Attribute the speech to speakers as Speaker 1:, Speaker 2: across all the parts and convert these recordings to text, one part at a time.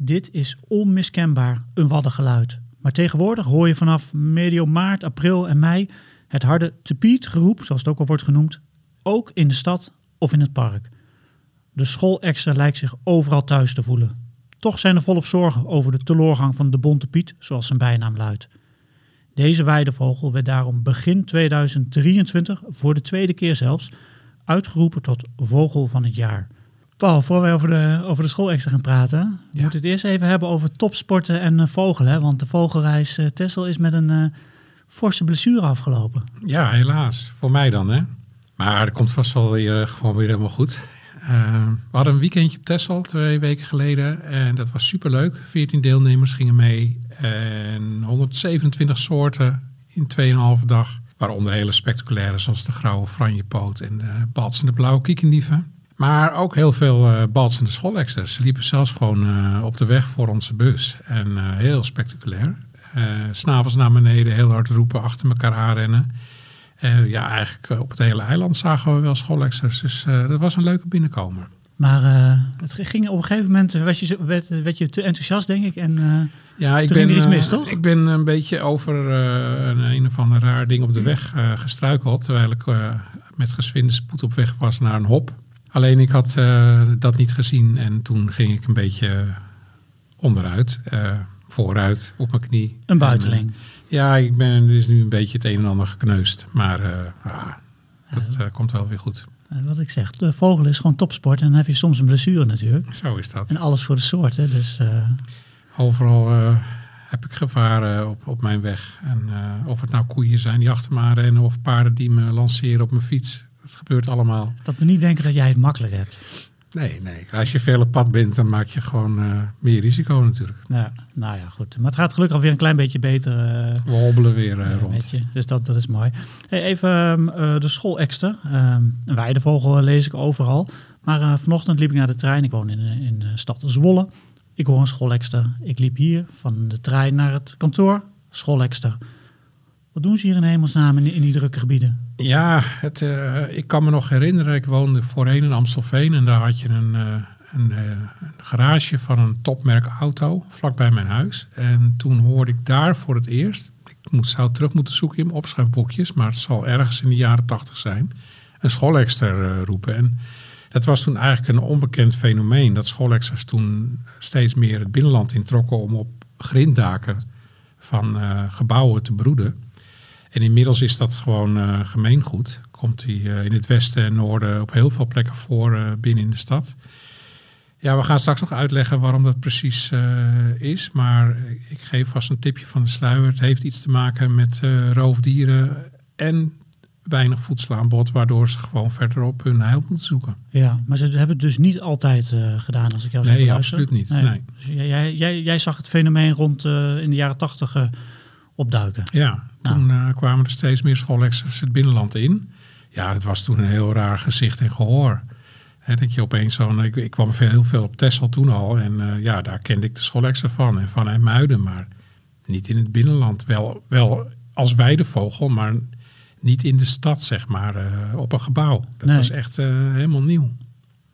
Speaker 1: Dit is onmiskenbaar een waddengeluid. Maar tegenwoordig hoor je vanaf medio maart, april en mei het harde tepiet geroep, zoals het ook al wordt genoemd, ook in de stad of in het park. De schoolextra lijkt zich overal thuis te voelen. Toch zijn er volop zorgen over de teleurgang van de Bonte Piet, zoals zijn bijnaam luidt. Deze weidevogel werd daarom begin 2023, voor de tweede keer zelfs, uitgeroepen tot vogel van het jaar. Paul, voor wij over de, over de schoolextra gaan praten, we moeten het eerst even hebben over topsporten en uh, vogelen. Want de vogelreis uh, Tessel is met een uh, forse blessure afgelopen.
Speaker 2: Ja, helaas. Voor mij dan, hè. Maar het komt vast wel weer, gewoon weer helemaal goed. Uh, we hadden een weekendje op Texel twee weken geleden en dat was superleuk. 14 deelnemers gingen mee en 127 soorten in 2,5 dag. Waaronder hele spectaculaire zoals de grauwe franjepoot en de balsende blauwe kiekendieven. Maar ook heel veel uh, balsende scholexters. Ze liepen zelfs gewoon uh, op de weg voor onze bus. En uh, heel spectaculair. S'avonds naar beneden, heel hard roepen, achter elkaar aanrennen. Uh, ja, eigenlijk op het hele eiland zagen we wel schoolexters. Dus uh, dat was een leuke binnenkomer.
Speaker 1: Maar uh, het ging op een gegeven moment, werd je, werd, werd je te enthousiast denk ik. En
Speaker 2: ja, ik
Speaker 1: toen
Speaker 2: ben,
Speaker 1: ging er iets mis, toch?
Speaker 2: Ik ben een beetje over een, een of ander raar ding op de weg gestruikeld. Terwijl ik met geswinde spoed op weg was naar een hop. Alleen ik had dat niet gezien en toen ging ik een beetje onderuit. vooruit, op mijn knie.
Speaker 1: Een buiteling.
Speaker 2: En, ja, ik ben er is nu een beetje het een en ander gekneusd. Maar ah, dat komt wel weer goed.
Speaker 1: Wat ik zeg, de vogel is gewoon topsport. En dan heb je soms een blessure natuurlijk.
Speaker 2: Zo is dat.
Speaker 1: En alles voor de soort. Hè? Dus.
Speaker 2: Overal heb ik gevaren op, op mijn weg. En of het nou koeien zijn die achter me of paarden die me lanceren op mijn fiets. Dat gebeurt allemaal.
Speaker 1: Dat we niet denken dat jij het makkelijk hebt.
Speaker 2: Nee, nee. Als je veel op pad bent, dan maak je gewoon uh, meer risico natuurlijk.
Speaker 1: Ja, nou ja, goed. Maar het gaat gelukkig alweer een klein beetje beter. Uh,
Speaker 2: We hobbelen weer uh, rond.
Speaker 1: Dus dat, dat is mooi. Hey, even um, de schoolexter. Um, een weidevogel lees ik overal. Maar vanochtend liep ik naar de trein. Ik woon in, in de stad Zwolle. Ik hoor een schoolexter. Ik liep hier van de trein naar het kantoor. Schoolexter. Wat doen ze hier in hemelsnaam in, in die drukke gebieden?
Speaker 2: Ja, het, uh, ik kan me nog herinneren, ik woonde voorheen in Amstelveen en daar had je een, een, uh, een, garage van een topmerk auto vlakbij mijn huis. En toen hoorde ik daar voor het eerst, ik moet, zou terug moeten zoeken in mijn opschrijfboekjes, maar het zal ergens in de jaren tachtig zijn, een schoolexter roepen. En dat was toen eigenlijk een onbekend fenomeen, dat schoolexters toen steeds meer het binnenland introkken om op grinddaken van gebouwen te broeden. En inmiddels is dat gewoon uh, gemeengoed. Komt hij uh, in het westen en noorden op heel veel plekken voor uh, binnen in de stad. Ja, we gaan straks nog uitleggen waarom dat precies is. Maar ik geef vast een tipje van de sluier. Het heeft iets te maken met roofdieren en weinig voedselaanbod, waardoor ze gewoon verderop hun heil moeten zoeken.
Speaker 1: Ja, maar ze hebben het dus niet altijd gedaan als ik jou
Speaker 2: Nee,
Speaker 1: zo
Speaker 2: absoluut niet. Nee. nee.
Speaker 1: Dus jij, jij, jij, zag het fenomeen rond in de jaren tachtig opduiken.
Speaker 2: Ja, toen nou. uh, kwamen er steeds meer schoolexters het binnenland in. Ja, dat was toen een heel raar gezicht en gehoor. He, dat je opeens zo'n... Ik, ik kwam veel, heel veel op Texel toen al. En uh, ja, daar kende ik de schoolexter van. En van Muiden, maar niet in het binnenland. Wel, wel als weidevogel, maar niet in de stad, zeg maar. Uh, op een gebouw. Dat nee. was echt helemaal nieuw.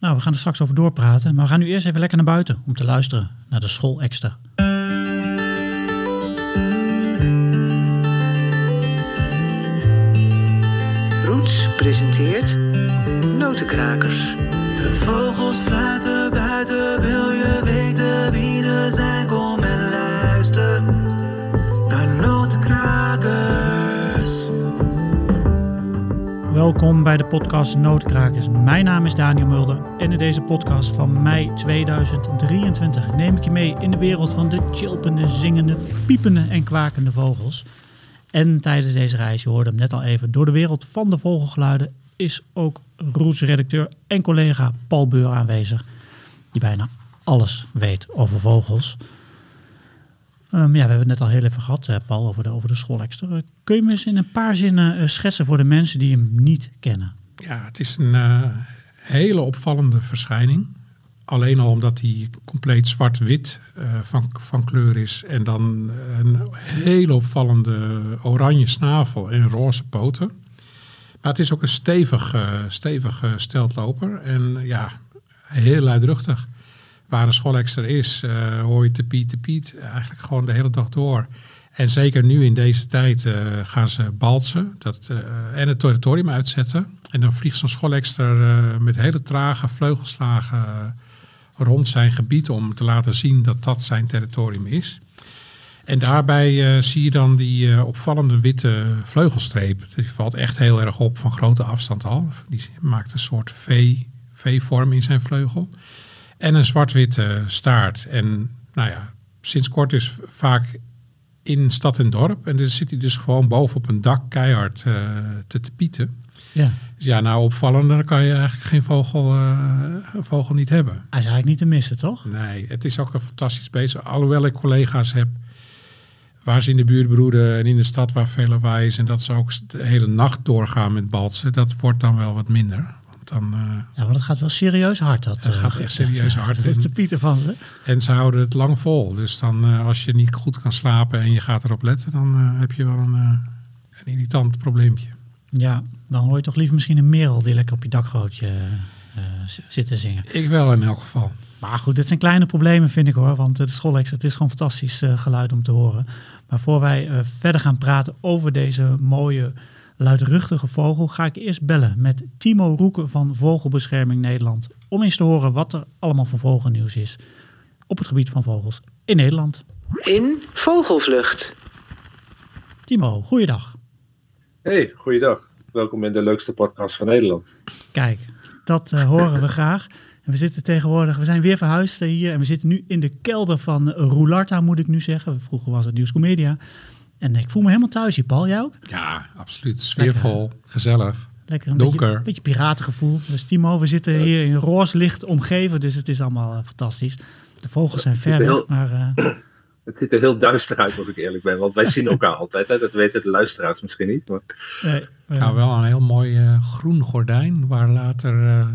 Speaker 1: Nou, we gaan er straks over doorpraten. Maar we gaan nu eerst even lekker naar buiten om te luisteren naar de schoolexter.
Speaker 3: Presenteert Notenkrakers.
Speaker 4: De vogels fluiten buiten, wil je weten wie ze zijn? Kom en luister naar Notenkrakers.
Speaker 1: Welkom bij de podcast Notenkrakers. Mijn naam is Daniel Mulder en in deze podcast van mei 2023 neem ik je mee in de wereld van de chilpende, zingende, piepende en kwakende vogels. En tijdens deze reis, je hoorde hem net al even, door de wereld van de vogelgeluiden is ook Roes-redacteur en collega Paul Beur aanwezig, die bijna alles weet over vogels. Um, ja, we hebben het net al heel even gehad, uh, Paul, over de, over de schoolexter. Uh, kun je me eens in een paar zinnen uh, schetsen voor de mensen die hem niet kennen?
Speaker 2: Ja, het is een hele opvallende verschijning. Alleen al omdat hij compleet zwart-wit van, van kleur is. En dan een hele opvallende oranje snavel en roze poten. Maar het is ook een stevig, uh, stevig steltloper. En ja, heel luidruchtig. waar een schoolexter is, eh, hoor je te piet, te piet, eigenlijk gewoon de hele dag door. En zeker nu in deze tijd eh, gaan ze balsen dat, eh, en het territorium uitzetten. En dan vliegt zo'n schoolexter eh, met hele trage vleugelslagen eh, rond zijn gebied om te laten zien dat dat zijn territorium is. En daarbij eh, zie je dan die eh, opvallende witte vleugelstreep. Die valt echt heel erg op van grote afstand al. Die maakt een soort V, V-vorm in zijn vleugel. En een zwart-witte staart. En nou ja, sinds kort is vaak in stad en dorp. En dan zit hij dus gewoon boven op een dak keihard eh, te tepieten.
Speaker 1: Ja.
Speaker 2: Dus ja, nou opvallender kan je eigenlijk geen vogel, vogel niet hebben.
Speaker 1: Hij is eigenlijk niet te missen, toch?
Speaker 2: Nee, het is ook een fantastisch bezig. Alhoewel ik collega's heb waar ze in de buurt broeden en in de stad waar veel lawaai is en dat ze ook de hele nacht doorgaan met balsen, dat wordt dan wel wat minder. Want dan, eh,
Speaker 1: Ja, want het gaat wel serieus hard. Dat,
Speaker 2: Het
Speaker 1: eh,
Speaker 2: gaat echt serieus hard.
Speaker 1: Dat is de Pieter van ze.
Speaker 2: en ze houden het lang vol. Dus dan eh, als je niet goed kan slapen en je gaat erop letten, dan heb je wel een, een irritant probleempje.
Speaker 1: Ja, dan hoor je toch liever misschien een merel die lekker op je dakgootje zit te zingen.
Speaker 2: Ik wel in elk geval.
Speaker 1: Maar goed, dit zijn kleine problemen vind ik hoor. Want de schoollex, het is gewoon fantastisch eh, geluid om te horen. Maar voor wij eh, verder gaan praten over deze mooie luidruchtige vogel, ga ik eerst bellen met Timo Roeken van Vogelbescherming Nederland. Om eens te horen wat er allemaal voor vogelnieuws is op het gebied van vogels in Nederland.
Speaker 3: In Vogelvlucht.
Speaker 1: Timo, goeiedag.
Speaker 5: Hey, goeiedag. Welkom in de leukste podcast van Nederland.
Speaker 1: Kijk, dat eh, horen we graag. En we zitten tegenwoordig, we zijn weer verhuisd eh, hier en we zitten nu in de kelder van eh, Roularta, moet ik nu zeggen. Vroeger was het Nieuwscomedia. En ik voel me helemaal thuis hier, Paul. Jij ook?
Speaker 2: Ja, absoluut. Sfeervol, gezellig.
Speaker 1: Lekker een
Speaker 2: Donker.
Speaker 1: beetje, beetje piratengevoel. Dus Timo, we zitten hier in roze licht omgeven, dus het is allemaal eh, fantastisch. De vogels zijn ver weg,
Speaker 5: heel-
Speaker 1: maar eh,
Speaker 5: Het ziet er heel duister uit als ik eerlijk ben, want wij zien elkaar altijd. Hè? Dat weten de luisteraars misschien niet. Maar...
Speaker 1: eh, eh,
Speaker 2: Nou, wel een heel mooi eh, groen gordijn waar later eh,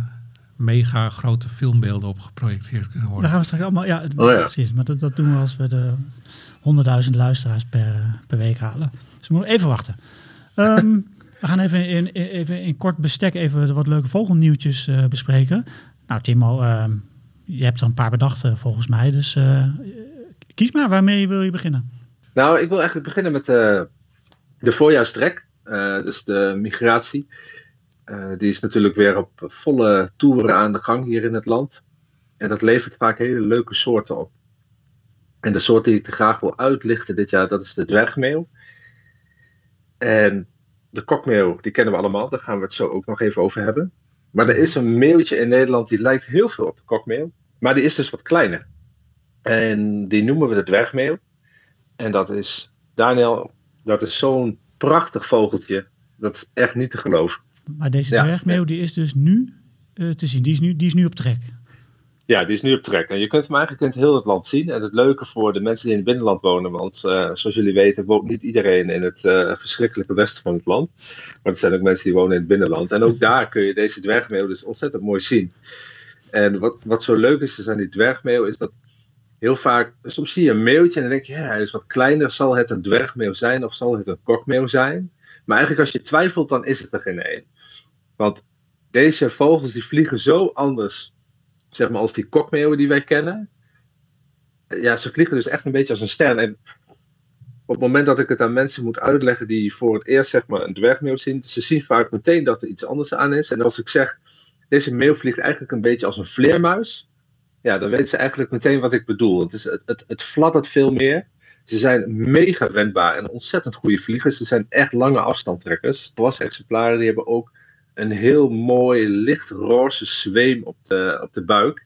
Speaker 2: mega grote filmbeelden op geprojecteerd kunnen
Speaker 1: daar
Speaker 2: worden.
Speaker 1: gaan we straks allemaal, ja,
Speaker 5: Oh ja.
Speaker 1: precies. Maar dat, dat doen we als we de honderdduizend luisteraars per, per week halen. Dus we moeten even wachten. Ehm, we gaan even in, even in kort bestek even de wat leuke vogelnieuwtjes eh, bespreken. Nou, Timo, ehm, je hebt er een paar bedacht eh, volgens mij. Dus eh, kies maar, waarmee wil je beginnen?
Speaker 5: Nou, ik wil eigenlijk beginnen met eh, de voorjaarstrek. Eh, dus de migratie. Eh, die is natuurlijk weer op volle toeren aan de gang hier in het land. En dat levert vaak hele leuke soorten op. En de soort die ik graag wil uitlichten dit jaar, dat is de dwergmeeuw. En de kokmeeuw, die kennen we allemaal. Daar gaan we het zo ook nog even over hebben. Maar er is een meeuwtje in Nederland die lijkt heel veel op de kokmeeuw. Maar die is dus wat kleiner. En die noemen we de dwergmeeuw. En dat is, Daniel, dat is zo'n prachtig vogeltje. Dat is echt niet te geloven.
Speaker 1: Maar deze
Speaker 5: Ja.
Speaker 1: dwergmeeuw die is dus nu eh, te zien. Die is nu, die is nu op trek.
Speaker 5: Ja, die is nu op trek. En je kunt hem eigenlijk in heel het land zien. En het leuke voor de mensen die in het binnenland wonen, want eh, zoals jullie weten woont niet iedereen in het eh, verschrikkelijke westen van het land. Maar er zijn ook mensen die wonen in het binnenland. En ook daar kun je deze dwergmeeuw dus ontzettend mooi zien. En wat, wat zo leuk is, is aan die dwergmeeuw, is dat heel vaak, soms zie je een meeuwtje en dan denk je, ja, hij is wat kleiner. Zal het een dwergmeeuw zijn of zal het een kokmeeuw zijn? Maar eigenlijk als je twijfelt, dan is het er geen één. Want deze vogels die vliegen zo anders zeg maar als die kokmeeuwen die wij kennen. Ja, ze vliegen dus echt een beetje als een ster. En op het moment dat ik het aan mensen moet uitleggen die voor het eerst zeg maar een dwergmeeuw zien, ze zien vaak meteen dat er iets anders aan is. En als ik zeg, deze meeuw vliegt eigenlijk een beetje als een vleermuis, ja, dan weten ze eigenlijk meteen wat ik bedoel. Het, is, het, het, het fladdert veel meer. Ze zijn mega wendbaar en ontzettend goede vliegers. Ze zijn echt lange afstandtrekkers. exemplaren die hebben ook een heel mooi lichtroze zweem op de, op de buik.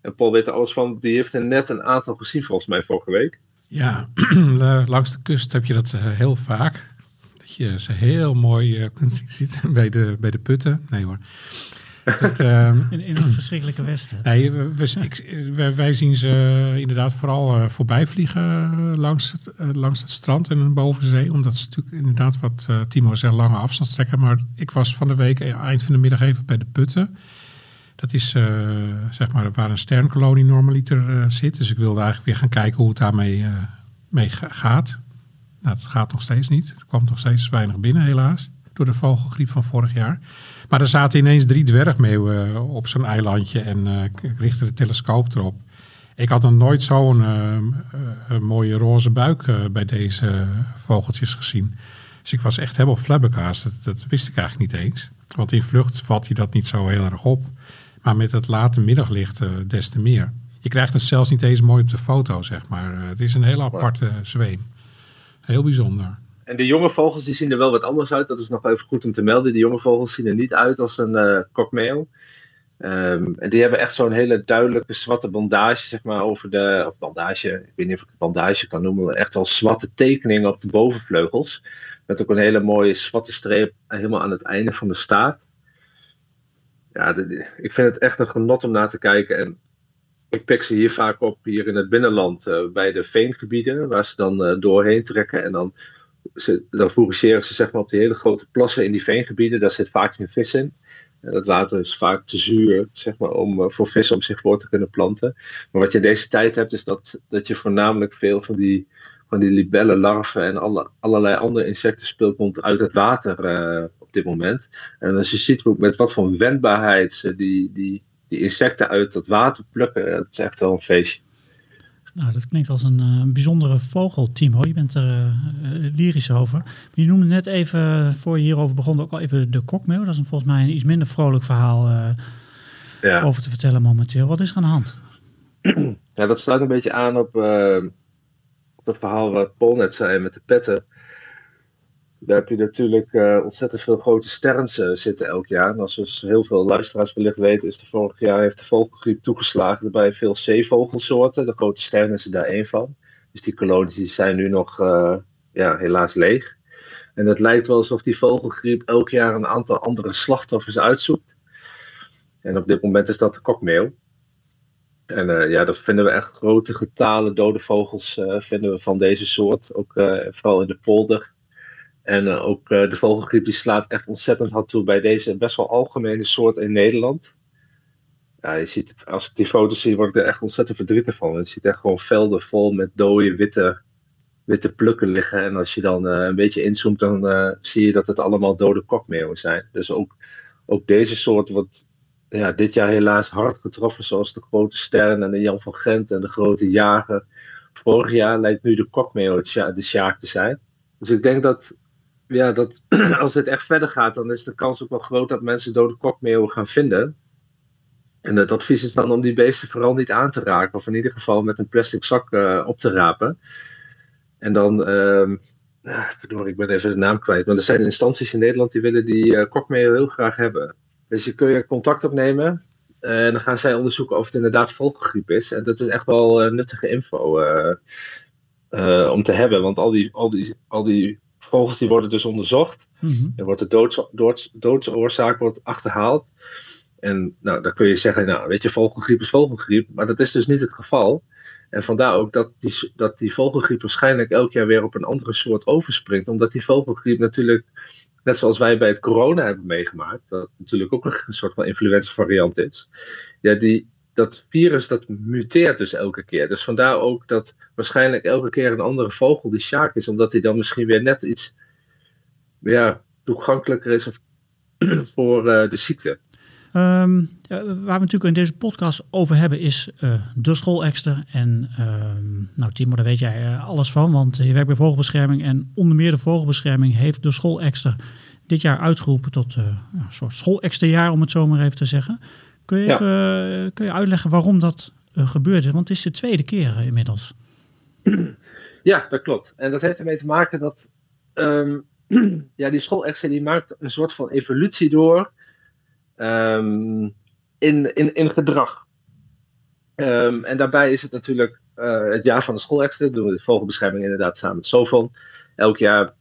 Speaker 5: En Paul weet er alles van. Die heeft er net een aantal gezien volgens mij vorige week.
Speaker 2: Ja, langs de kust heb je dat eh, heel vaak. Dat je ze heel mooi eh, kunt zien bij de, bij de putten. Nee hoor. Het, ehm,
Speaker 1: In, in het verschrikkelijke westen.
Speaker 2: Nee, we, we- ik- wij, wij zien ze inderdaad vooral eh, voorbij vliegen eh, langs het, eh, langs het strand en boven de zee. Omdat ze natuurlijk inderdaad, wat Timo zei, lange afstandstrekken. Maar ik was van de week, eind van de middag even bij de Putten. Dat is eh, zeg maar waar een sternkolonie normaliter eh, zit. Dus ik wilde eigenlijk weer gaan kijken hoe het daarmee eh, mee ga- gaat. Nou, dat gaat nog steeds niet. Er kwam nog steeds weinig binnen, helaas. Door de vogelgriep van vorig jaar. Maar er zaten ineens drie dwergmeeuwen op zo'n eilandje. En eh, ik richtte de telescoop erop. Ik had nog nooit zo'n eh, eh, mooie roze buik eh, bij deze vogeltjes gezien. Dus ik was echt helemaal flabbergast. Dat, dat wist ik eigenlijk niet eens. Want in vlucht valt je dat niet zo heel erg op. Maar met het late middaglicht eh, des te meer. Je krijgt het zelfs niet eens mooi op de foto, zeg maar. Eh, het is een hele aparte zweem. Heel bijzonder.
Speaker 5: En de jonge vogels die zien er wel wat anders uit. Dat is nog even goed om te melden. De jonge vogels zien er niet uit als een eh kokmeel. Ehm, en die hebben echt zo'n hele duidelijke zwarte bandage, zeg maar, over de. Of bandage, ik weet niet of ik het bandage kan noemen. Echt al zwarte tekeningen op de bovenvleugels. Met ook een hele mooie zwarte streep helemaal aan het einde van de staart. Ja, ik vind het echt een genot om naar te kijken. En ik pik ze hier vaak op, hier in het binnenland, eh, bij de veengebieden, waar ze dan eh, doorheen trekken. En dan, ze, dan fourageren ze zeg maar, op die hele grote plassen in die veengebieden. Daar zit vaak geen vis in. En dat water is vaak te zuur zeg maar, om, eh, voor vissen om zich voor te kunnen planten. Maar wat je in deze tijd hebt, is dat, dat je voornamelijk veel van die, van die libellenlarven en alle, allerlei andere insectenspul komt uit het water eh, op dit moment. En als je ziet met wat voor wendbaarheid ze die, die, die insecten uit dat water plukken, eh, dat is echt wel een feestje.
Speaker 1: Nou, dat klinkt als een eh, bijzondere vogel, Timo. Je bent er eh, eh, lyrisch over. Maar je noemde net even, voor je hierover begon, ook al even de kokmeel. Dat is een, volgens mij een iets minder vrolijk verhaal
Speaker 5: Ja.
Speaker 1: over te vertellen momenteel. Wat is er aan de hand?
Speaker 5: Ja, dat sluit een beetje aan op, op dat verhaal wat Paul net zei met de petten. Daar heb je natuurlijk eh, ontzettend veel grote sterns eh, zitten elk jaar. En als dus heel veel luisteraars wellicht weten, is de vorig jaar heeft de vogelgriep toegeslagen bij veel zeevogelsoorten. De grote sterren is daar één van. Dus die kolonies zijn nu nog eh, ja, helaas leeg. En het lijkt wel alsof die vogelgriep elk jaar een aantal andere slachtoffers uitzoekt. En op dit moment is dat de kokmeel. En ja, dat vinden we echt grote getalen dode vogels vinden we van deze soort. Ook vooral in de polder. En eh, ook eh, de vogelgriep die slaat echt ontzettend hard toe bij deze best wel algemene soort in Nederland. Ja, je ziet, als ik die foto's zie, word ik er echt ontzettend verdrietig van. Je ziet echt gewoon velden vol met dode witte, witte plukken liggen. En als je dan eh, een beetje inzoomt, dan zie je dat het allemaal dode kokmeeuwen zijn. Dus ook, ook deze soort wordt ja, dit jaar helaas hard getroffen, zoals de grote sterren en de Jan van Gent en de grote jager. Vorig jaar lijkt nu de kokmeeuw de sjaak te zijn. Dus ik denk dat, ja, dat als het echt verder gaat, dan is de kans ook wel groot dat mensen dode kokmeeuwen gaan vinden. En het advies is dan om die beesten vooral niet aan te raken, of in ieder geval met een plastic zak eh, op te rapen. En dan, verdorie, ik ben even de naam kwijt, maar er zijn instanties in Nederland die willen die eh kokmeeuw heel graag hebben. Dus je kun je contact opnemen eh, en dan gaan zij onderzoeken of het inderdaad vogelgriep is. En dat is echt wel nuttige info om te hebben, want al die, al, die, al die vogels die worden dus onderzocht.
Speaker 1: Mhm.
Speaker 5: Er wordt de doods, doods, doodsoorzaak wordt achterhaald. En nou, dan kun je zeggen, nou, weet je, vogelgriep is vogelgriep. Maar dat is dus niet het geval. En vandaar ook dat die, dat die vogelgriep waarschijnlijk elk jaar weer op een andere soort overspringt. Omdat die vogelgriep natuurlijk, net zoals wij bij het corona hebben meegemaakt, dat natuurlijk ook een soort van influenza variant is. Ja, die, dat virus dat muteert dus elke keer. Dus vandaar ook dat waarschijnlijk elke keer een andere vogel die sjaak is. Omdat hij dan misschien weer net iets ja, toegankelijker is voor eh, de ziekte.
Speaker 1: Ja, waar we natuurlijk in deze podcast over hebben is eh, de schoolexter. En ehm, nou Timo, daar weet jij eh, alles van, want je werkt bij vogelbescherming. En onder meer de vogelbescherming heeft de schoolexter dit jaar uitgeroepen tot een soort schoolexterjaar, om het zo maar even te zeggen. Kun je,
Speaker 5: Ja.
Speaker 1: even, eh, kun je uitleggen waarom dat eh, gebeurd is? Want het is de tweede keer eh, inmiddels.
Speaker 5: Ja, dat klopt. En dat heeft ermee te maken dat ehm, ja, die schoolexen die maakt een soort van evolutie door ehm, in, in, in gedrag. Ehm, en daarbij is het natuurlijk het jaar van de schoolexen. Dat doen we de vogelbescherming inderdaad samen met Sofon. Elk jaar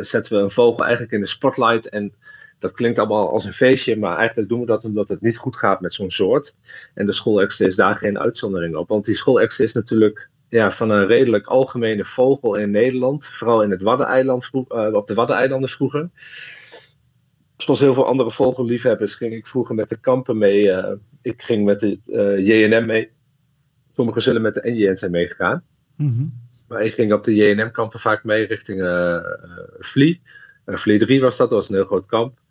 Speaker 5: zetten we een vogel eigenlijk in de spotlight. En dat klinkt allemaal als een feestje, maar eigenlijk doen we dat omdat het niet goed gaat met zo'n soort. En de schoolexter is daar geen uitzondering op. Want die schoolexter is natuurlijk ja, van een redelijk algemene vogel in Nederland. Vooral in het Waddeneiland, eh, op de Waddeneilanden vroeger. Zoals heel veel andere vogelliefhebbers ging ik vroeger met de kampen mee. eh, ik ging met de eh, JNM mee. Sommigen zullen met de NJN zijn meegegaan.
Speaker 1: Mhm.
Speaker 5: Maar ik ging op de JNM-kampen vaak mee richting Vlie. Vlie 3 was dat, dat was een heel groot kamp.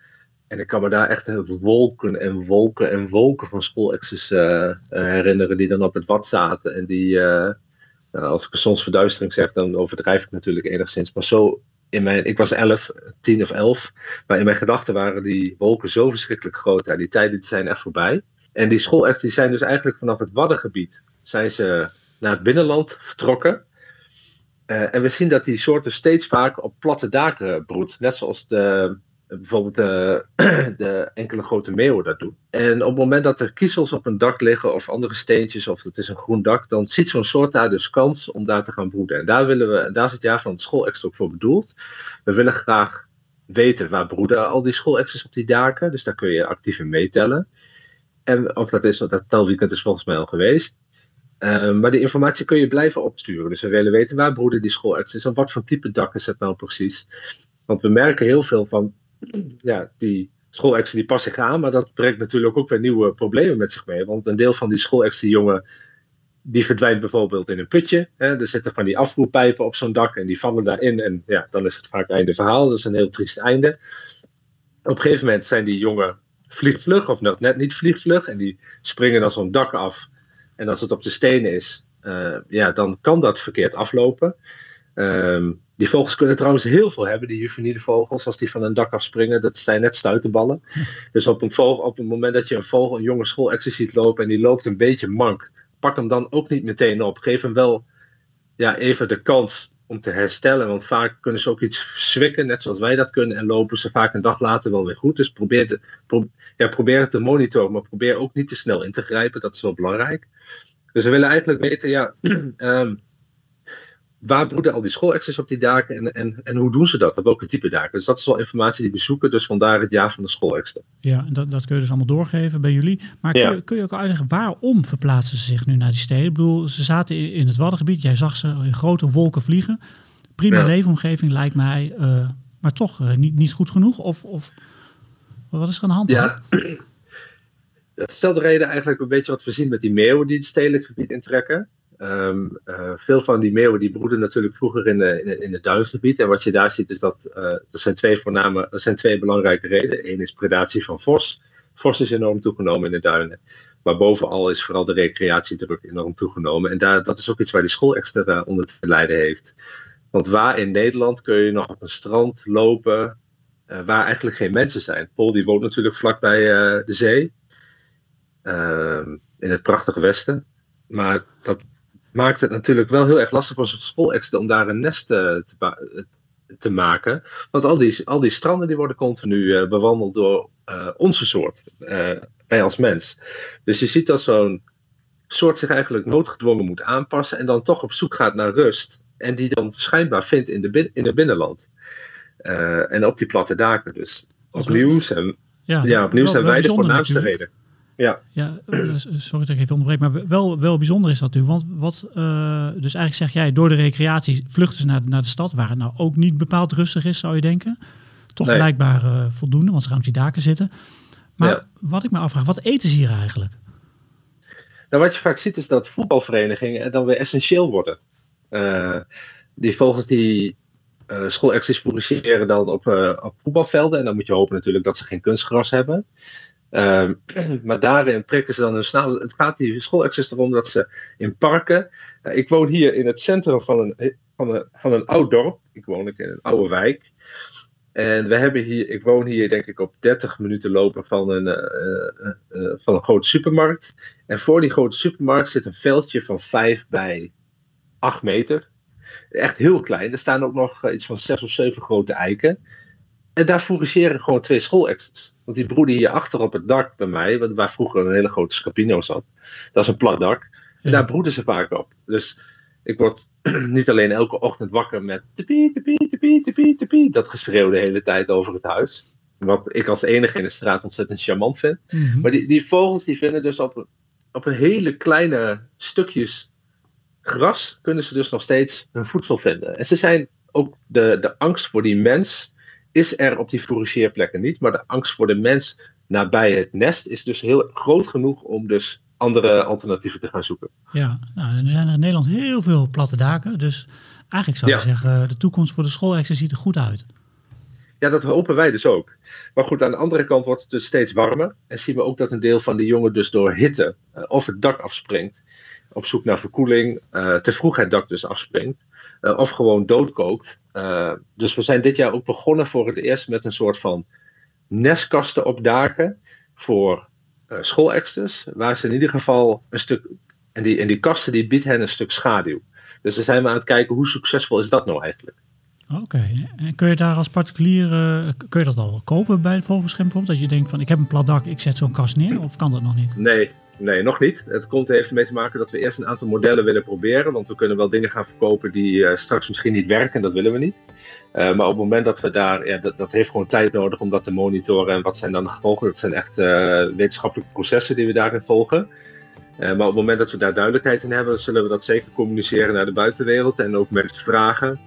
Speaker 5: En ik kan me daar echt wolken en wolken en wolken van schoolexes uh, herinneren die dan op het wat zaten. En die, uh, als ik soms verduistering zeg, dan overdrijf ik natuurlijk enigszins. Maar zo, in mijn, ik was elf, tien of elf. Maar in mijn gedachten waren die wolken zo verschrikkelijk groot. Ja, die tijden zijn echt voorbij. En die schoolexen die zijn dus eigenlijk vanaf het Waddengebied zijn ze naar het binnenland vertrokken. En we zien dat die soorten steeds vaker op platte daken broedt. Net zoals de, bijvoorbeeld de, de, enkele grote meeuwen dat doen. En op het moment dat er kiezels op een dak liggen of andere steentjes of het is een groen dak, dan ziet zo'n soort daar dus kans om daar te gaan broeden. En daar, willen we, daar is het jaar van het schoolextra ook voor bedoeld. We willen graag weten waar broeden al die schoolexes op die daken. Dus daar kun je actief in meetellen. En of dat is, dat telweekend is volgens mij al geweest. Uh, maar die informatie kun je blijven opsturen. Dus we willen weten waar broeden die schoolexes en wat voor type dak is het nou precies. Want we merken heel veel van ja, die schoolexen die passen zich aan, maar dat brengt natuurlijk ook weer nieuwe problemen met zich mee. Want een deel van die schoolexen jongen, die verdwijnt bijvoorbeeld in een putje. Hè. Er zitten van die afvoerpijpen op zo'n dak en die vallen daarin. En ja, dan is het vaak einde verhaal. Dat is een heel triest einde. Op een gegeven moment zijn die jongen vliegvlug, of net niet vliegvlug, en die springen dan zo'n dak af. En als het op de stenen is, uh, ja, dan kan dat verkeerd aflopen. Um, die vogels kunnen trouwens heel veel hebben, die juveniele vogels, als die van een dak afspringen. Dat zijn net stuitenballen. Dus op een, vogel, op het moment dat je een vogel, een jonge schoolexer ziet lopen en die loopt een beetje mank, pak hem dan ook niet meteen op. Geef hem wel ja, even de kans om te herstellen. Want vaak kunnen ze ook iets zwikken, net zoals wij dat kunnen. En lopen ze vaak een dag later wel weer goed. Dus probeer, te, pro, ja, probeer het te monitoren, maar probeer ook niet te snel in te grijpen. Dat is wel belangrijk. Dus we willen eigenlijk weten, ja, um, waar broeden al die schoolexes op die daken en, en, en hoe doen ze dat? Op welke type daken? Dus dat is wel informatie die we zoeken, dus vandaar het jaar van de schoolexten.
Speaker 1: Ja, en dat, dat kun je dus allemaal doorgeven bij jullie. Maar kun,
Speaker 5: Ja.
Speaker 1: je, kun je ook uitleggen waarom verplaatsen ze zich nu naar die steden? Ik bedoel, ze zaten in, in het Waddengebied, jij zag ze in grote wolken vliegen. Prima
Speaker 5: Ja.
Speaker 1: leefomgeving lijkt mij, eh, maar toch eh, niet, niet goed genoeg? Of, of wat is er aan de hand?
Speaker 5: Ja, dat stelt de reden eigenlijk een beetje wat we zien met die meeuwen die het stedelijk gebied intrekken. Ehm, eh, veel van die meeuwen die broeden natuurlijk vroeger in, de, in, in het duingebied. En wat je daar ziet is dat eh, er zijn twee voorname, er zijn twee belangrijke redenen. Eén is predatie van vos. Vos is enorm toegenomen in de duinen. Maar bovenal is vooral de recreatiedruk enorm toegenomen. En daar, dat is ook iets waar de school extra eh, onder te lijden heeft. Want waar in Nederland kun je nog op een strand lopen waar eigenlijk geen mensen zijn? Paul die woont natuurlijk vlakbij de zee. Ehm, in het prachtige westen. Maar dat maakt het natuurlijk wel heel erg lastig voor zo'n schoolexten om daar een nest eh, te, te maken. Want al die, al die stranden die worden continu eh, bewandeld door eh, onze soort. wij als mens. Dus je ziet dat zo'n soort zich eigenlijk noodgedwongen moet aanpassen. En dan toch op zoek gaat naar rust. En die dan schijnbaar vindt in, de in het binnenland. En op die platte daken. Dus opnieuw zijn,
Speaker 1: Ja,
Speaker 5: ja, opnieuw zijn wij de voornaamste reden. Ja.
Speaker 1: Ja, eh, sorry dat ik even onderbreek, maar wel, wel bijzonder is dat natuurlijk. Want wat, eh, dus eigenlijk zeg jij, door de recreatie vluchten ze naar, naar de stad, waar het nou ook niet bepaald rustig is, zou je denken. Toch
Speaker 5: Nee.
Speaker 1: blijkbaar eh, voldoende, want ze gaan op die daken zitten. Maar
Speaker 5: Ja.
Speaker 1: wat ik me afvraag, wat eten ze hier eigenlijk?
Speaker 5: Nou, wat je vaak ziet is dat voetbalverenigingen dan weer essentieel worden. Die volgens die uh, schoolacties produceren dan op, uh, op voetbalvelden. En dan moet je hopen natuurlijk dat ze geen kunstgras hebben. Uh, maar daarin prikken ze dan hun snel. Het gaat die schoolacties erom dat ze in parken. Uh, ik woon hier in het centrum van een, van, een, van een oud dorp. Ik woon in een oude wijk. En we hebben hier, ik woon hier denk ik op 30 minuten lopen van een, uh, uh, van een grote supermarkt. En voor die grote supermarkt zit een veldje van 5 bij 8 meter. Echt heel klein. Er staan ook nog iets van 6 of 7 grote eiken. En daar fourageren gewoon twee schoolexes. Want die broeden hier achter op het dak bij mij, waar vroeger een hele grote scapino zat. Dat is een plat dak. En daar broeden ze vaak op. Dus ik word niet alleen elke ochtend wakker met tepie, tepie, tepie, tepie, tepie. Dat geschreeuw de hele tijd over het huis. Wat ik als enige in de straat ontzettend charmant vind. Mm -hmm. Maar die, die, vogels die vinden dus op, op een hele kleine stukjes gras... kunnen ze dus nog steeds hun voedsel vinden. En ze zijn ook de, de angst voor die mens... is er op die fourageerplekken niet. Maar de angst voor de mens nabij het nest... is dus heel groot genoeg om dus andere alternatieven te gaan zoeken.
Speaker 1: Ja, nou, er zijn er in Nederland heel veel platte daken. Dus eigenlijk zou je ja. zeggen, de toekomst voor de schoolexen ziet er goed uit.
Speaker 5: Ja, dat hopen wij dus ook. Maar goed, aan de andere kant wordt het dus steeds warmer. En zien we ook dat een deel van die jongen dus door hitte uh, of het dak afspringt. Op zoek naar verkoeling, uh, te vroeg het dak dus afspringt. Uh, of gewoon doodkookt. dus we zijn dit jaar ook begonnen voor het eerst met een soort van nestkasten op daken. Voor schoolexters. Waar ze in ieder geval een stuk. En die, en die kasten die biedt hen een stuk schaduw. Dus dan zijn we aan het kijken hoe succesvol is dat nou eigenlijk.
Speaker 1: Oké, en kun je daar als particulier, uh, kun je dat al kopen bij de Vogelscherm bijvoorbeeld? Dat je denkt van ik heb een plat dak, ik zet zo'n kast neer of kan dat nog niet?
Speaker 5: Nee, nee, nog niet. Het komt even ermee te maken dat we eerst een aantal modellen willen proberen. Want we kunnen wel dingen gaan verkopen die uh, straks misschien niet werken, dat willen we niet. Uh, maar op het moment dat we daar, ja, dat, dat heeft gewoon tijd nodig om dat te monitoren. En wat zijn dan de gevolgen? Dat zijn echt wetenschappelijke processen die we daarin volgen. maar op het moment dat we daar duidelijkheid in hebben, zullen we dat zeker communiceren naar de buitenwereld en ook mensen vragen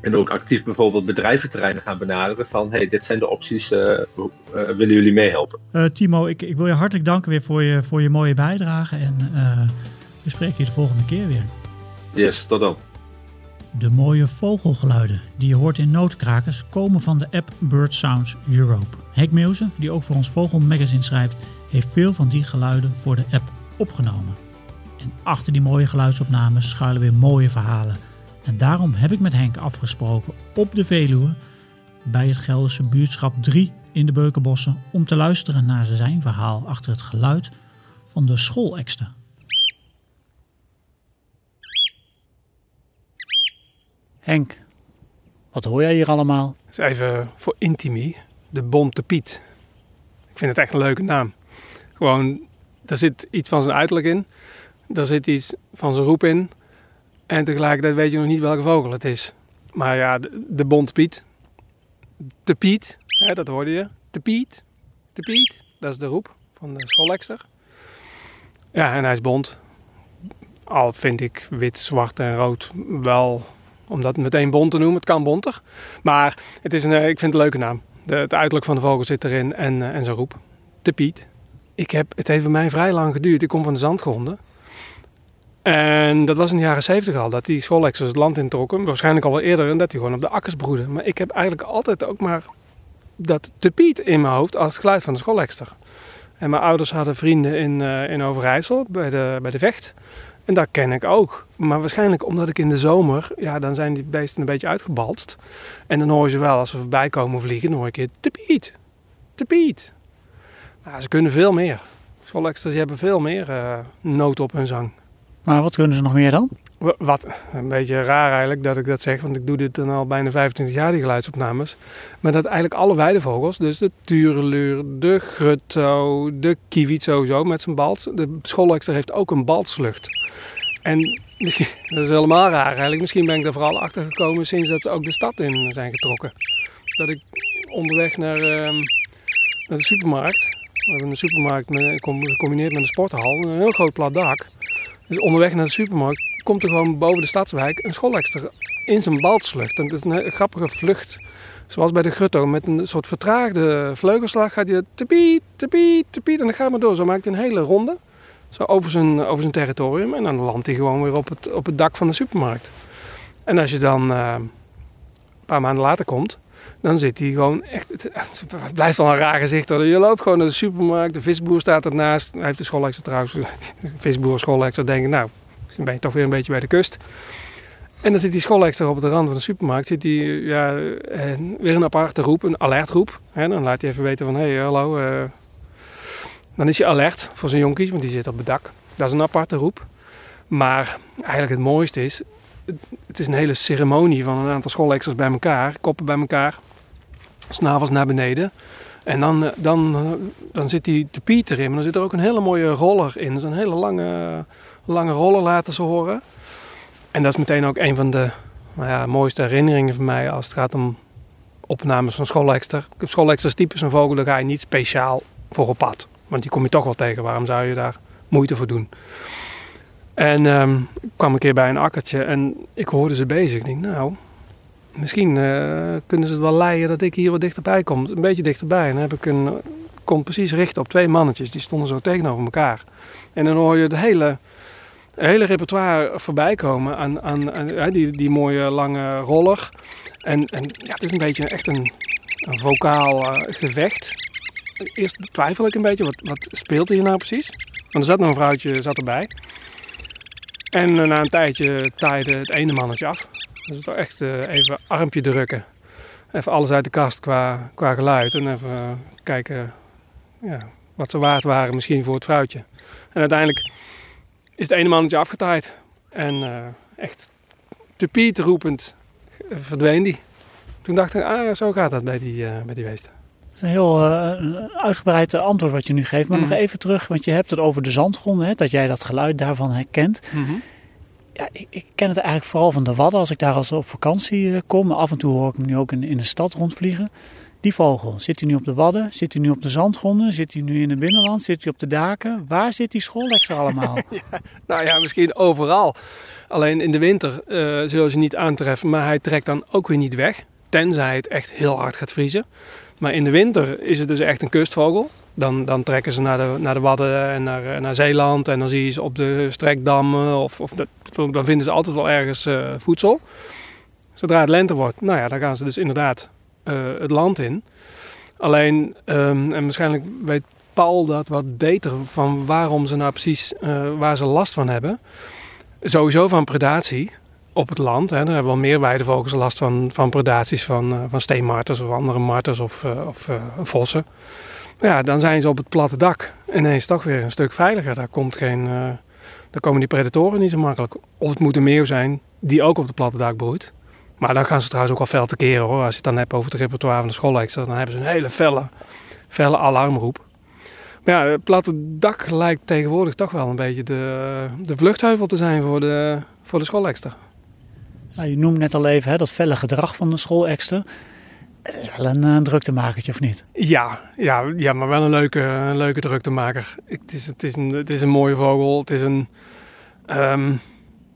Speaker 5: en ook actief bijvoorbeeld bedrijventerreinen gaan benaderen van hey, dit zijn de opties, uh, uh, willen jullie meehelpen?
Speaker 1: Uh, Timo, ik, ik wil je hartelijk danken weer voor je, voor je mooie bijdrage en we spreken je de volgende keer weer.
Speaker 5: Yes, tot dan.
Speaker 1: De mooie vogelgeluiden die je hoort in Noodkrakers komen van de app Bird Sounds Europe. Henk Meuse, die ook voor ons Vogelmagazine schrijft, heeft veel van die geluiden voor de app opgenomen. En achter die mooie geluidsopnames schuilen weer mooie verhalen en daarom heb ik met Henk afgesproken op de Veluwe bij het Gelderse buurtschap 3 in de Beukenbossen om te luisteren naar zijn verhaal achter het geluid van de schoolekster. Henk, wat hoor jij hier allemaal?
Speaker 6: is even voor Intimi, de Bonte Piet. Ik vind het echt een leuke naam. Gewoon, daar zit iets van zijn uiterlijk in. Daar zit iets van zijn roep in. En tegelijkertijd weet je nog niet welke vogel het is. Maar ja, de, de bontpiet. De Piet, hè, dat hoorde je. De Piet. De Piet, dat is de roep van de schoolekster. Ja, en hij is bont. Al vind ik wit, zwart en rood wel, om dat meteen bont te noemen. Het kan bonter. Maar het is een, ik vind het een leuke naam. De, het uiterlijk van de vogel zit erin en, en zijn roep. De Piet. Ik heb, het heeft bij mij vrij lang geduurd. Ik kom van de zandgronden. En dat was in de jaren zeventig al, dat die schoolexers het land introkken. Waarschijnlijk al wel eerder, en dat die gewoon op de akkers broeden. Maar ik heb eigenlijk altijd ook maar dat tepiet in mijn hoofd als het geluid van de schoolexter. En mijn ouders hadden vrienden in, uh, in Overijssel, bij de, bij de Vecht. En dat ken ik ook. Maar waarschijnlijk omdat ik in de zomer, ja, dan zijn die beesten een beetje uitgebalst. En dan hoor je ze wel, als ze voorbij komen vliegen, dan hoor ik je tepiet, tepiet. Nou, ze kunnen veel meer. Schoolexters hebben veel meer uh, nood op hun zang.
Speaker 1: Maar wat kunnen ze nog meer dan?
Speaker 6: Wat, een beetje raar eigenlijk dat ik dat zeg, want ik doe dit dan al bijna 25 jaar, die geluidsopnames. Maar dat eigenlijk alle weidevogels, dus de tureluur, de grutto, de kiewit sowieso met zijn balt. De schoolexter heeft ook een baltslucht. En dat is helemaal raar eigenlijk. Misschien ben ik er vooral achter gekomen sinds dat ze ook de stad in zijn getrokken. Dat ik onderweg naar, uh, naar de supermarkt, we hebben een supermarkt gecombineerd met een sporthal, een heel groot plat dak. Dus onderweg naar de supermarkt komt er gewoon boven de stadswijk een schoolexter in zijn baltslucht. En het is een grappige vlucht. Zoals bij de grutto, met een soort vertraagde vleugelslag gaat hij tepiet, tepiet, tepiet. En dan gaat maar door. Zo maakt hij een hele ronde. Zo over zijn, over zijn territorium. En dan landt hij gewoon weer op het, op het dak van de supermarkt. En als je dan uh, een paar maanden later komt, dan zit hij gewoon echt. Het, blijft al een raar gezicht hoor. Je loopt gewoon naar de supermarkt, de visboer staat ernaast. Hij heeft de schoolextra trouwens. De visboer, schoolextra denken, nou, dan ben je toch weer een beetje bij de kust. En dan zit die schoolextra op de rand van de supermarkt. Zit hij ja, weer een aparte roep, een alertroep. Dan laat hij even weten van, hé, hey, hallo. Uh, dan is hij alert voor zijn jonkies, want die zit op het dak. Dat is een aparte roep. Maar eigenlijk het mooiste is, het is een hele ceremonie van een aantal schoolexters bij elkaar, koppen bij elkaar, snavels naar beneden. En dan, eh, dan, eh, dan zit die te piet erin, maar dan zit er ook een hele mooie roller in. Dus een hele lange, lange roller laten ze horen. En dat is meteen ook een van de nou ja, mooiste herinneringen van mij als het gaat om opnames van schoolexter. Schoolexter is typisch een vogel, daar ga je niet speciaal voor op pad. Want die kom je toch wel tegen, waarom zou je daar moeite voor doen? En ik kwam een keer bij een akkertje en ik hoorde ze bezig. Ik denk, nou, misschien uh, kunnen ze het wel leiden dat ik hier wat dichterbij kom. Een beetje dichterbij. En dan heb ik een, kon precies richten op twee mannetjes. Die stonden zo tegenover elkaar. En dan hoor je het hele, hele repertoire voorbij komen aan, aan, aan die, die mooie lange roller. En, en ja, het is een beetje echt een een vocaal eh, gevecht. Eerst twijfel ik een beetje, wat, wat speelt hier nou precies? Want er zat nog een vrouwtje zat erbij. En eh, na een tijdje taaide het ene mannetje af. Dus toch echt eh, even armpje drukken. Even alles uit de kast qua, qua geluid. En even eh, kijken ja, wat ze waard waren misschien voor het vrouwtje. En uiteindelijk is het ene mannetje afgetaaid. En echt te piet roepend verdween die. Toen dacht ik, ah, zo gaat dat bij die, eh, bij die beesten.
Speaker 1: Is een heel eh, uitgebreid eh, antwoord wat je nu geeft. Maar
Speaker 6: Mhm.
Speaker 1: nog even terug, want je hebt het over de zandgronden. Hè, dat jij dat geluid daarvan herkent. Ja, ik, ik ken het eigenlijk vooral van de Wadden als ik daar als op vakantie eh, kom. Maar af en toe hoor ik hem nu ook in, in de stad rondvliegen. Die vogel, zit hij nu op de Wadden? Zit hij nu op de zandgronden? Zit hij nu in het binnenland? Zit hij op de daken? Waar zit die schoolexer allemaal?
Speaker 6: Nou ja, misschien overal. Alleen in de winter eh zullen ze niet aantreffen, maar hij trekt dan ook weer niet weg. Tenzij het echt heel hard gaat vriezen. Maar in de winter is het dus echt een kustvogel. Dan, dan trekken ze naar de, naar de Wadden en naar, eh, naar Zeeland. En dan zie je ze op de strekdammen. Of, of dat, dan vinden ze altijd wel ergens eh, voedsel. Zodra het lente wordt, nou ja, dan gaan ze dus inderdaad eh, het land in. Alleen, ehm, en waarschijnlijk weet Paul dat wat beter van waarom ze nou precies waar ze last van hebben. Sowieso van predatie op het land. Hè. Daar hebben wel meer weidevogels last van, van predaties van, eh, van steenmarters of andere marters of, eh, of eh, vossen. Ja, dan zijn ze op het platte dak ineens toch weer een stuk veiliger. Daar, komt geen, daar komen die predatoren niet zo makkelijk. Of het moet een meeuw zijn die ook op het platte dak broedt. Maar dan gaan ze trouwens ook wel fel tekeer hoor. Als je het dan hebt over het repertoire van de schoolextra, dan hebben ze een hele felle, felle alarmroep. Maar ja, het platte dak lijkt tegenwoordig toch wel een beetje de, de vluchtheuvel te zijn voor de, voor de schoolextra.
Speaker 1: Ja, je noemt net al even hè, dat felle gedrag van de schoolexter. Het is wel een uh, druktemakertje, of niet?
Speaker 6: Ja, ja, ja maar wel een leuke, een leuke druktemaker. Het is, het, is een, het is een mooie vogel. Het is een... Um,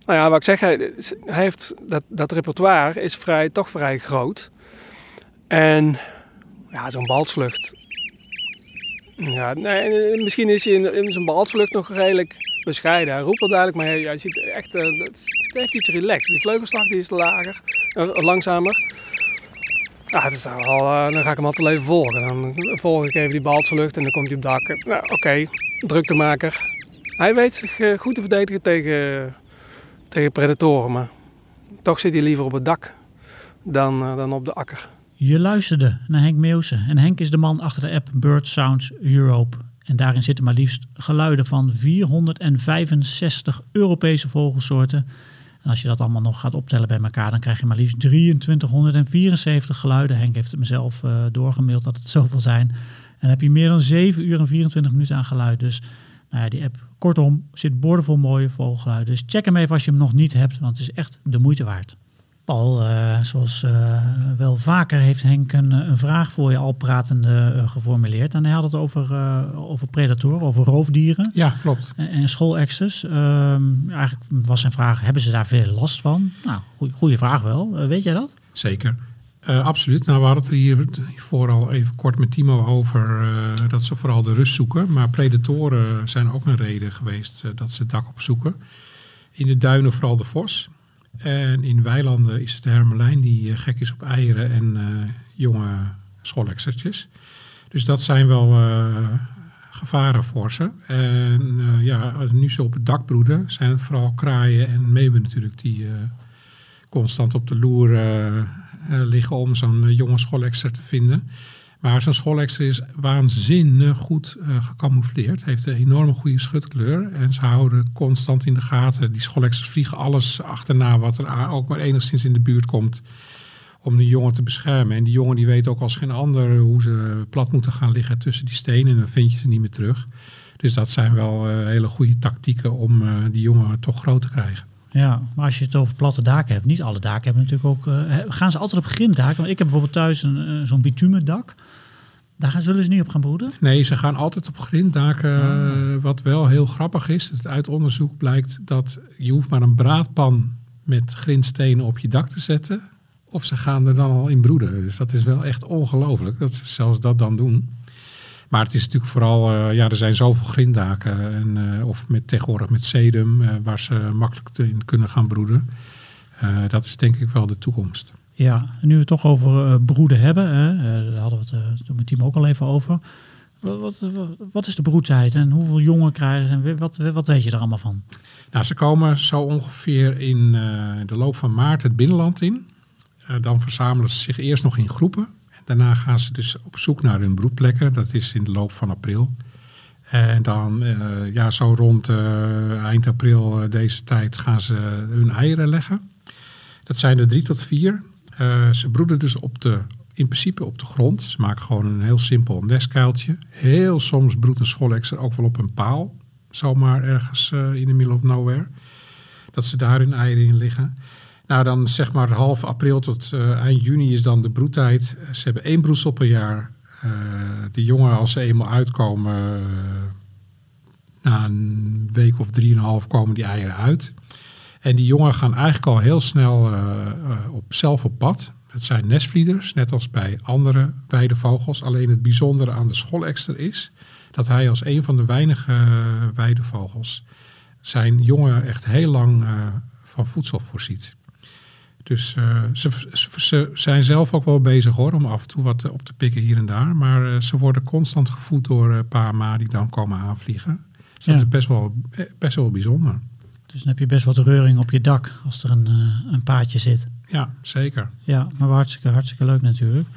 Speaker 6: nou ja, wat ik zeg, hij, heeft dat, dat repertoire is vrij, toch vrij groot. En ja, zo'n balsvlucht. Ja, nee, misschien is hij in, in zijn nog redelijk bescheiden. Hij roept wel duidelijk, maar je, ziet echt, uh, het heeft iets relaxed. Die vleugelslag die is lager, uh, langzamer. Ja, het is al, uh, dan ga ik hem altijd even volgen. Dan volg ik even die balsvlucht en dan komt hij op dak. Nou, Oké, druktemaker. Hij weet zich goed te verdedigen tegen, tegen predatoren, maar toch zit hij liever op het dak dan, dan op de akker.
Speaker 1: Je luisterde naar Henk Meeuwse en Henk is de man achter de app Bird Sounds Europe. En daarin zitten maar liefst geluiden van 465 Europese vogelsoorten. En als je dat allemaal nog gaat optellen bij elkaar, dan krijg je maar liefst 2374 geluiden. Henk heeft het mezelf uh, doorgemaild dat het zoveel zijn. En heb je meer dan 7 uur en 24 minuten aan geluid. Dus nou ja, die app, kortom, zit boordevol mooie vogelgeluiden. Dus check hem even als je hem nog niet hebt, want het is echt de moeite waard. Paul, uh, zoals uh, wel vaker heeft Henk een, een, vraag voor je al pratende uh, geformuleerd. En hij had het over, over predatoren, over roofdieren.
Speaker 2: Ja, klopt.
Speaker 1: En, en schoolexters. eigenlijk was zijn vraag, hebben ze daar veel last van? Nou, goede vraag wel. weet jij dat?
Speaker 2: Zeker. absoluut. Nou, we hadden het hier hiervoor al even kort met Timo over dat ze vooral de rust zoeken. Maar predatoren zijn ook een reden geweest dat ze het dak opzoeken. In de duinen vooral de vos. En in weilanden is het hermelijn die uh, gek is op eieren en uh, jonge schoolexertjes. Dus dat zijn wel uh, gevaren voor ze. En ja, nu ze op het dak broeden, zijn het vooral kraaien en meeuwen natuurlijk die constant op de loer liggen om zo'n jonge schoolexer te vinden. Maar zo'n schoolexer is waanzinnig goed uh, gecamoufleerd. Heeft een enorme goede schutkleur. En ze houden constant in de gaten. Die schoolexers vliegen alles achterna wat er ook maar enigszins in de buurt komt. Om de jongen te beschermen. En die jongen die weet ook als geen ander hoe ze plat moeten gaan liggen tussen die stenen. En dan vind je ze niet meer terug. Dus dat zijn wel uh, hele goede tactieken om uh, die jongen toch groot te krijgen.
Speaker 1: Ja, maar als je het over platte daken hebt, niet alle daken hebben natuurlijk ook. Uh, gaan ze altijd op grinddaken? Want ik heb bijvoorbeeld thuis een, uh, zo'n bitumen dak. Daar gaan, zullen ze niet op gaan broeden?
Speaker 2: Nee, ze gaan altijd op grinddaken. Oh. Wat wel heel grappig is, uit onderzoek blijkt dat je hoeft maar een braadpan met grindstenen op je dak te zetten. Of ze gaan er dan al in broeden. Dus dat is wel echt ongelooflijk dat ze zelfs dat dan doen. Maar het is natuurlijk vooral, uh, ja, er zijn zoveel grinddaken. En, uh, of met, tegenwoordig met sedum, uh, waar ze makkelijk in kunnen gaan broeden. dat is denk ik wel de toekomst.
Speaker 1: Ja, en nu we het toch over eh, broeden hebben, hè, eh, daar hadden we het eh, toen met Timo ook al even over. Wat, wat, wat is de broedtijd en hoeveel jongen krijgen ze en wat, wat weet je er allemaal van?
Speaker 2: Nou, ze komen zo ongeveer in eh, de loop van maart het binnenland in. Eh, dan verzamelen ze zich eerst nog in groepen. Daarna gaan ze dus op zoek naar hun broedplekken. Dat is in de loop van april. En dan, eh, ja, zo rond eh, eind april eh, deze tijd gaan ze hun eieren leggen. Dat zijn er drie tot vier. Ze broeden dus op de, in principe op de grond. Ze maken gewoon een heel simpel nestkuiltje. Heel soms broedt een schoolekster ook wel op een paal. Zomaar ergens in the middle of nowhere. Dat ze daar hun eieren in liggen. Nou, dan zeg maar half april tot eh, eind juni is dan de broedtijd. Ze hebben één broedsel per jaar. Eh de jongen, als ze eenmaal uitkomen, eh, na een week of drieënhalf komen die eieren uit. En die jongen gaan eigenlijk al heel snel op, zelf op pad. Het zijn nestvlieders, net als bij andere weidevogels. Alleen het bijzondere aan de scholekster is dat hij als een van de weinige weidevogels zijn jongen echt heel lang van voedsel voorziet. Dus eh, ze, ze, zijn zelf ook wel bezig hoor, om af en toe wat op te pikken hier en daar. Maar eh, ze worden constant gevoed door eh, pa en ma die dan komen aanvliegen. Dus dat is best wel, eh, best wel bijzonder.
Speaker 1: Dus dan heb je best wat reuring op je dak als er een, eh, een paadje zit.
Speaker 2: Ja, zeker.
Speaker 1: Ja, maar hartstikke, hartstikke leuk natuurlijk.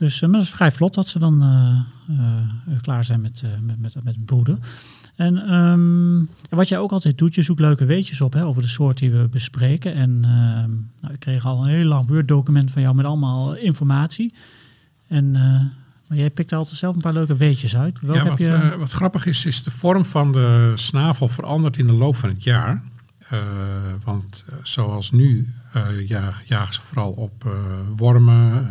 Speaker 1: Dus eh, maar dat is vrij vlot dat ze dan eh, eh, klaar zijn met, eh, met, met, met broeden. En ehm, wat jij ook altijd doet, je zoekt leuke weetjes op hè, over de soort die we bespreken. En ehm, nou, ik kreeg al een heel lang Word-document van jou met allemaal informatie. En, eh, maar jij pikt er altijd zelf een paar leuke weetjes uit. Welk
Speaker 2: ja,
Speaker 1: heb
Speaker 2: wat,
Speaker 1: je?
Speaker 2: eh, wat grappig is, is de vorm van de snavel verandert in de loop van het jaar. Eh, want zoals nu ja, jagen ze vooral op wormen,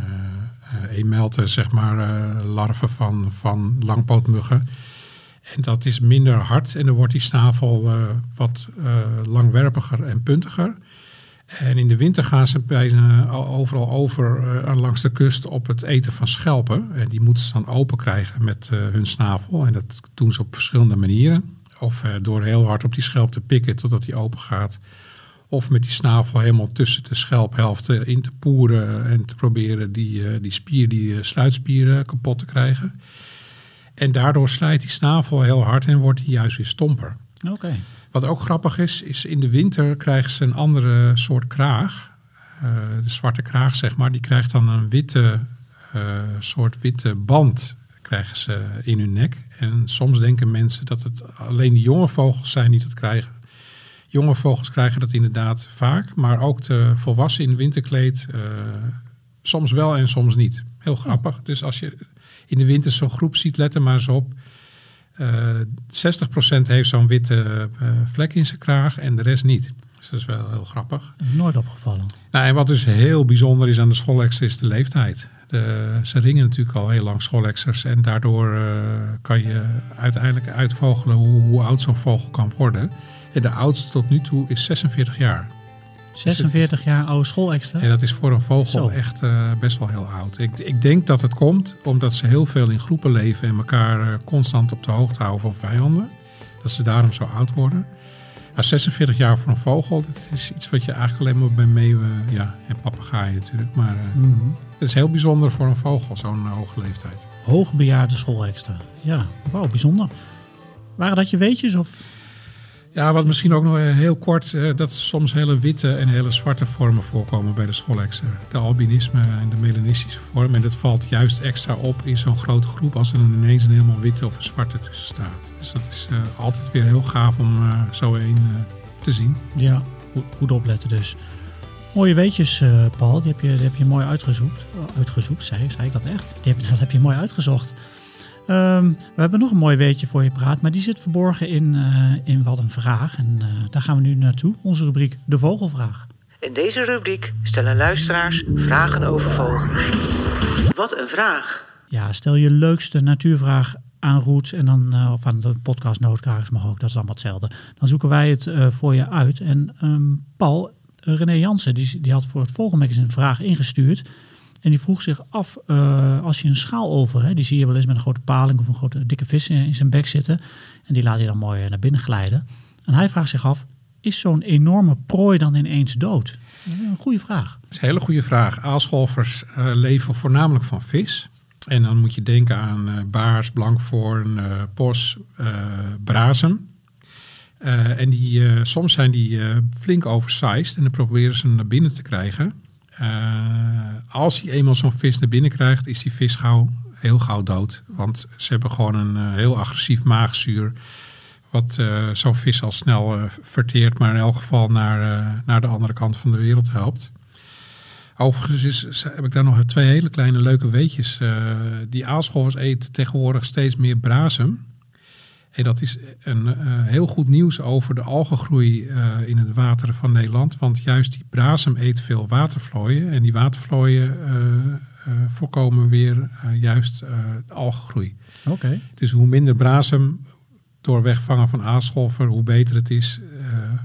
Speaker 2: emelten, zeg maar, larven van, van langpootmuggen. En dat is minder hard en dan wordt die snavel eh, wat eh, langwerpiger en puntiger. En in de winter gaan ze bijna al- overal over eh, langs de kust op het eten van schelpen. En die moeten ze dan open krijgen met hun snavel. En dat doen ze op verschillende manieren. Of door heel hard op die schelp te pikken totdat die open gaat. Of met die snavel helemaal tussen de schelphelften in te poeren en te proberen die, die spier, die sluitspieren kapot te krijgen. En daardoor slijt die snavel heel hard en wordt die juist weer stomper.
Speaker 1: Oké.
Speaker 2: Wat ook grappig is, is in de winter krijgen ze een andere soort kraag. Eh, de zwarte kraag, zeg maar, die krijgt dan een witte eh, soort witte band krijgen ze in hun nek. En soms denken mensen dat het alleen de jonge vogels zijn die dat krijgen. Jonge vogels krijgen dat inderdaad vaak, maar ook de volwassen in winterkleed eh, soms wel en soms niet. Heel grappig. Dus als je in de winter zo'n groep ziet, let er maar eens op. Eh 60% heeft zo'n witte eh, vlek in zijn kraag en de rest niet. Dus dat is wel heel grappig.
Speaker 1: Nooit opgevallen.
Speaker 2: Nou, en wat dus heel bijzonder is aan de schoolexer is de leeftijd. De, ze ringen natuurlijk al heel lang schoolexers en daardoor eh, kan je uiteindelijk uitvogelen hoe, hoe oud zo'n vogel kan worden. En de oudste tot nu toe is 46 jaar.
Speaker 1: 46 jaar oude schoolextra.
Speaker 2: En dat is voor een vogel
Speaker 1: Zo.
Speaker 2: echt eh, best wel heel oud. Ik, ik denk dat het komt omdat ze heel veel in groepen leven en elkaar eh, constant op de hoogte houden van vijanden. Dat ze daarom zo oud worden. Maar 46 jaar voor een vogel, dat is iets wat je eigenlijk alleen maar bij meeuwen ja, en papegaaien natuurlijk. Maar
Speaker 1: Mhm.
Speaker 2: het is heel bijzonder voor een vogel, zo'n hoge leeftijd.
Speaker 1: Hoogbejaarde schoolextra. Ja, wauw, bijzonder. Waren dat je weetjes of...
Speaker 2: Ja, wat misschien ook nog eh, heel kort, eh, dat soms hele witte en hele zwarte vormen voorkomen bij de schoolexer. De albinisme en de melanistische vorm. En dat valt juist extra op in zo'n grote groep als er ineens een helemaal witte of een zwarte tussen staat. Dus dat is eh, altijd weer heel gaaf om zo een te zien.
Speaker 1: Ja, goed, goed opletten dus. Mooie weetjes, Paul. Die heb, je, die heb je mooi uitgezocht. Oh, uitgezocht, zei, zei ik dat echt? Dat heb je mooi uitgezocht. Ehm, we hebben nog een mooi weetje voor je praat, maar die zit verborgen in, eh, in Wat een Vraag. En eh, daar gaan we nu naartoe. Onze rubriek De Vogelvraag.
Speaker 3: In deze rubriek stellen luisteraars vragen over vogels. Wat een vraag!
Speaker 1: Ja, stel je leukste natuurvraag aan Roots en dan, eh, of aan de podcast Noodkrakers mag ook, dat is allemaal hetzelfde. Dan zoeken wij het voor je uit. En ehm, Paul, René Jansen, die, die had voor het volgende magazine een vraag ingestuurd. En die vroeg zich af, eh, als je een schaal over, hè, die zie je wel eens met een grote paling of een grote dikke vis in, zijn bek zitten. En die laat hij dan mooi eh, naar binnen glijden. En hij vraagt zich af, is zo'n enorme prooi dan ineens dood? Een goede vraag.
Speaker 2: Dat is een hele goede vraag. Aalscholvers eh, leven voornamelijk van vis. En dan moet je denken aan baars, blankvoorn, eh pos, brazen. En die, soms zijn die flink oversized en dan proberen ze naar binnen te krijgen. Eh, als hij eenmaal zo'n vis naar binnen krijgt, is die vis gauw, heel gauw dood. Want ze hebben gewoon een eh, heel agressief maagzuur. Wat eh, zo'n vis al snel verteert, maar in elk geval naar, naar de andere kant van de wereld helpt. Overigens is, heb ik daar nog twee hele kleine leuke weetjes. Die aalscholvers eten tegenwoordig steeds meer brasem. En dat is een eh, heel goed nieuws over de algengroei eh, in het water van Nederland. Want juist die brasem eet veel watervlooien. En die watervlooien eh, voorkomen weer juist algengroei.
Speaker 1: Oké.
Speaker 2: Dus hoe minder brasem door wegvangen van aalscholver, hoe beter het is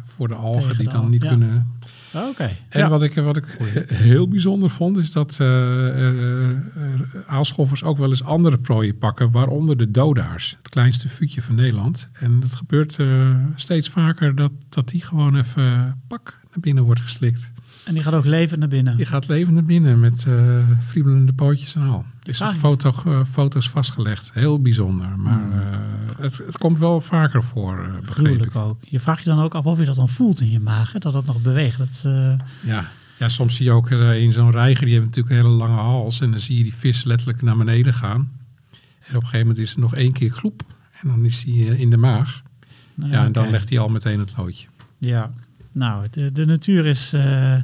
Speaker 2: voor de algen
Speaker 1: Tegen
Speaker 2: die dan
Speaker 1: al-
Speaker 2: niet
Speaker 1: ja.
Speaker 2: kunnen
Speaker 1: Oké.
Speaker 2: en
Speaker 1: Ja.
Speaker 2: wat ik, wat ik heel bijzonder vond, is dat eh, er, er- er aalschoffers ook wel eens andere prooien pakken, waaronder de dodaars, het kleinste vuurtje van Nederland. En het gebeurt eh, steeds vaker dat, dat die gewoon even eh, pak naar binnen wordt geslikt.
Speaker 1: En die gaat ook levend naar binnen.
Speaker 2: Die gaat levend naar binnen met eh friebelende pootjes en al. Is op foto, foto's vastgelegd. Heel bijzonder. Maar
Speaker 1: Hmm.
Speaker 2: eh, het, het komt wel vaker voor, eh begreep ik.
Speaker 1: Ook. Je vraagt je dan ook af of je dat dan voelt in je maag, hè, dat dat nog beweegt. Dat,
Speaker 2: Ja. ja, soms zie je ook in zo'n reiger, die heeft natuurlijk een hele lange hals. En dan zie je die vis letterlijk naar beneden gaan. En op een gegeven moment is het nog één keer gloep. En dan is hij in de maag.
Speaker 1: nou
Speaker 2: Ja, en dan legt hij al meteen het loodje.
Speaker 1: Ja, nou, de, natuur is, eh,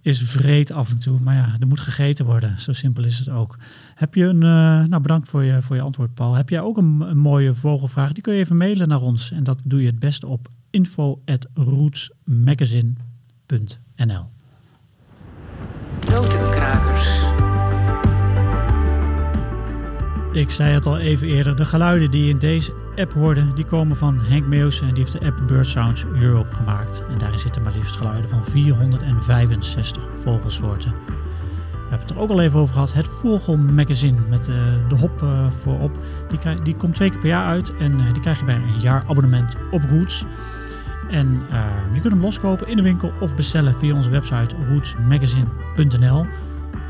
Speaker 1: is vreed af en toe. Maar ja, er moet gegeten worden. Zo simpel is het ook. Heb je een, eh, nou bedankt voor je, voor je antwoord, Paul. Heb jij ook een, een mooie vogelvraag? Die kun je even mailen naar ons. En dat doe je het beste op info.rootsmagazine.nl
Speaker 3: Notenkrakers.
Speaker 1: Ik zei het al even eerder. De geluiden die je in deze app hoorde, die komen van Henk Meeuwsen. En die heeft de app Bird Sounds Europe gemaakt. En daarin zitten maar liefst geluiden van 465 vogelsoorten. We hebben het er ook al even over gehad. Het Vogelmagazine met eh, de hop eh, voorop. Die, die komt twee keer per jaar uit. En eh, die krijg je bij een jaar abonnement op Roots. En je kunt hem loskopen in de winkel of bestellen via onze website rootsmagazine.nl.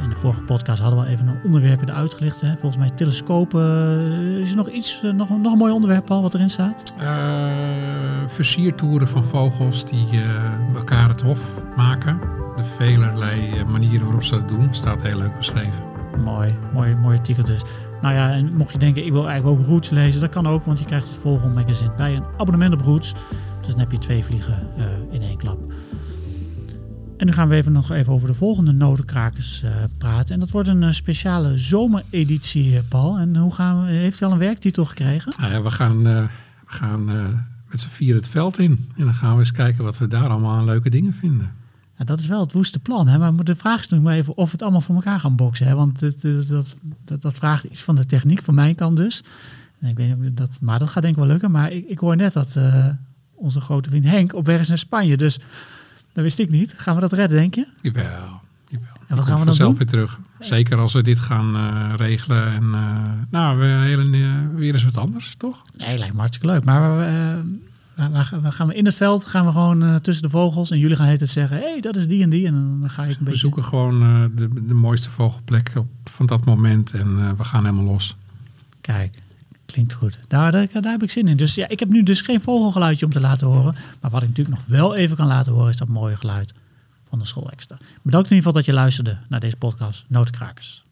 Speaker 1: In de vorige podcast hadden we even een onderwerp eruit gelicht. Hè? Volgens mij telescopen. Is er nog iets, eh, nog, nog een mooi onderwerp al wat erin staat?
Speaker 2: Eh versiertoeren van vogels die eh, elkaar het hof maken. De velerlei manieren waarop ze dat doen, staat heel leuk beschreven.
Speaker 1: Mooi, mooi, mooi artikel dus. Nou ja, en mocht je denken, ik wil eigenlijk ook Roots lezen, dat kan ook, want je krijgt het volgende magazine bij een abonnement op Roots. Dus dan heb je twee vliegen in één klap. En nu gaan we even nog even over de volgende notenkrakers eh, praten. En dat wordt een eh, speciale zomereditie, eh, Paul. En hoe gaan we, heeft hij al een werktitel gekregen?
Speaker 2: Nou ja, we gaan, we gaan met z'n vier het veld in. En dan gaan we eens kijken wat we daar allemaal aan leuke dingen vinden.
Speaker 1: Ja, dat is wel het woeste plan. Hè? Maar de vraag is nu maar even of we het allemaal voor elkaar gaan boksen. Hè? Want dat, dat, dat vraagt iets van de techniek, van mijn kant dus. En ik weet niet of dat, maar dat gaat denk ik wel lukken. Maar ik, ik hoor net dat onze grote vriend Henk op weg is naar Spanje. Dus dat wist ik niet. Gaan we dat redden, denk je?
Speaker 2: Jawel, jawel.
Speaker 1: En wat gaan we dan
Speaker 2: vanzelf
Speaker 1: doen?
Speaker 2: weer terug. Zeker als we dit gaan eh, regelen. En eh, nou, we hele, eh, weer eens wat anders, toch?
Speaker 1: Nee, lijkt me hartstikke leuk. Maar waar gaan we- gaan we in het veld, gaan we gewoon tussen de vogels. En jullie gaan het zeggen, hé, hey, dat is die en die. En dan ga ik een
Speaker 2: We
Speaker 1: beetje...
Speaker 2: zoeken gewoon de, de mooiste vogelplek op, van dat moment. En we gaan helemaal los.
Speaker 1: Kijk, klinkt goed. Daar, daar, heb ik zin in. Dus ja, ik heb nu dus geen vogelgeluidje om te laten horen. Maar wat ik natuurlijk nog wel even kan laten horen, is dat mooie geluid van de school. Bedankt in ieder geval dat je luisterde naar deze podcast Noodkrakers.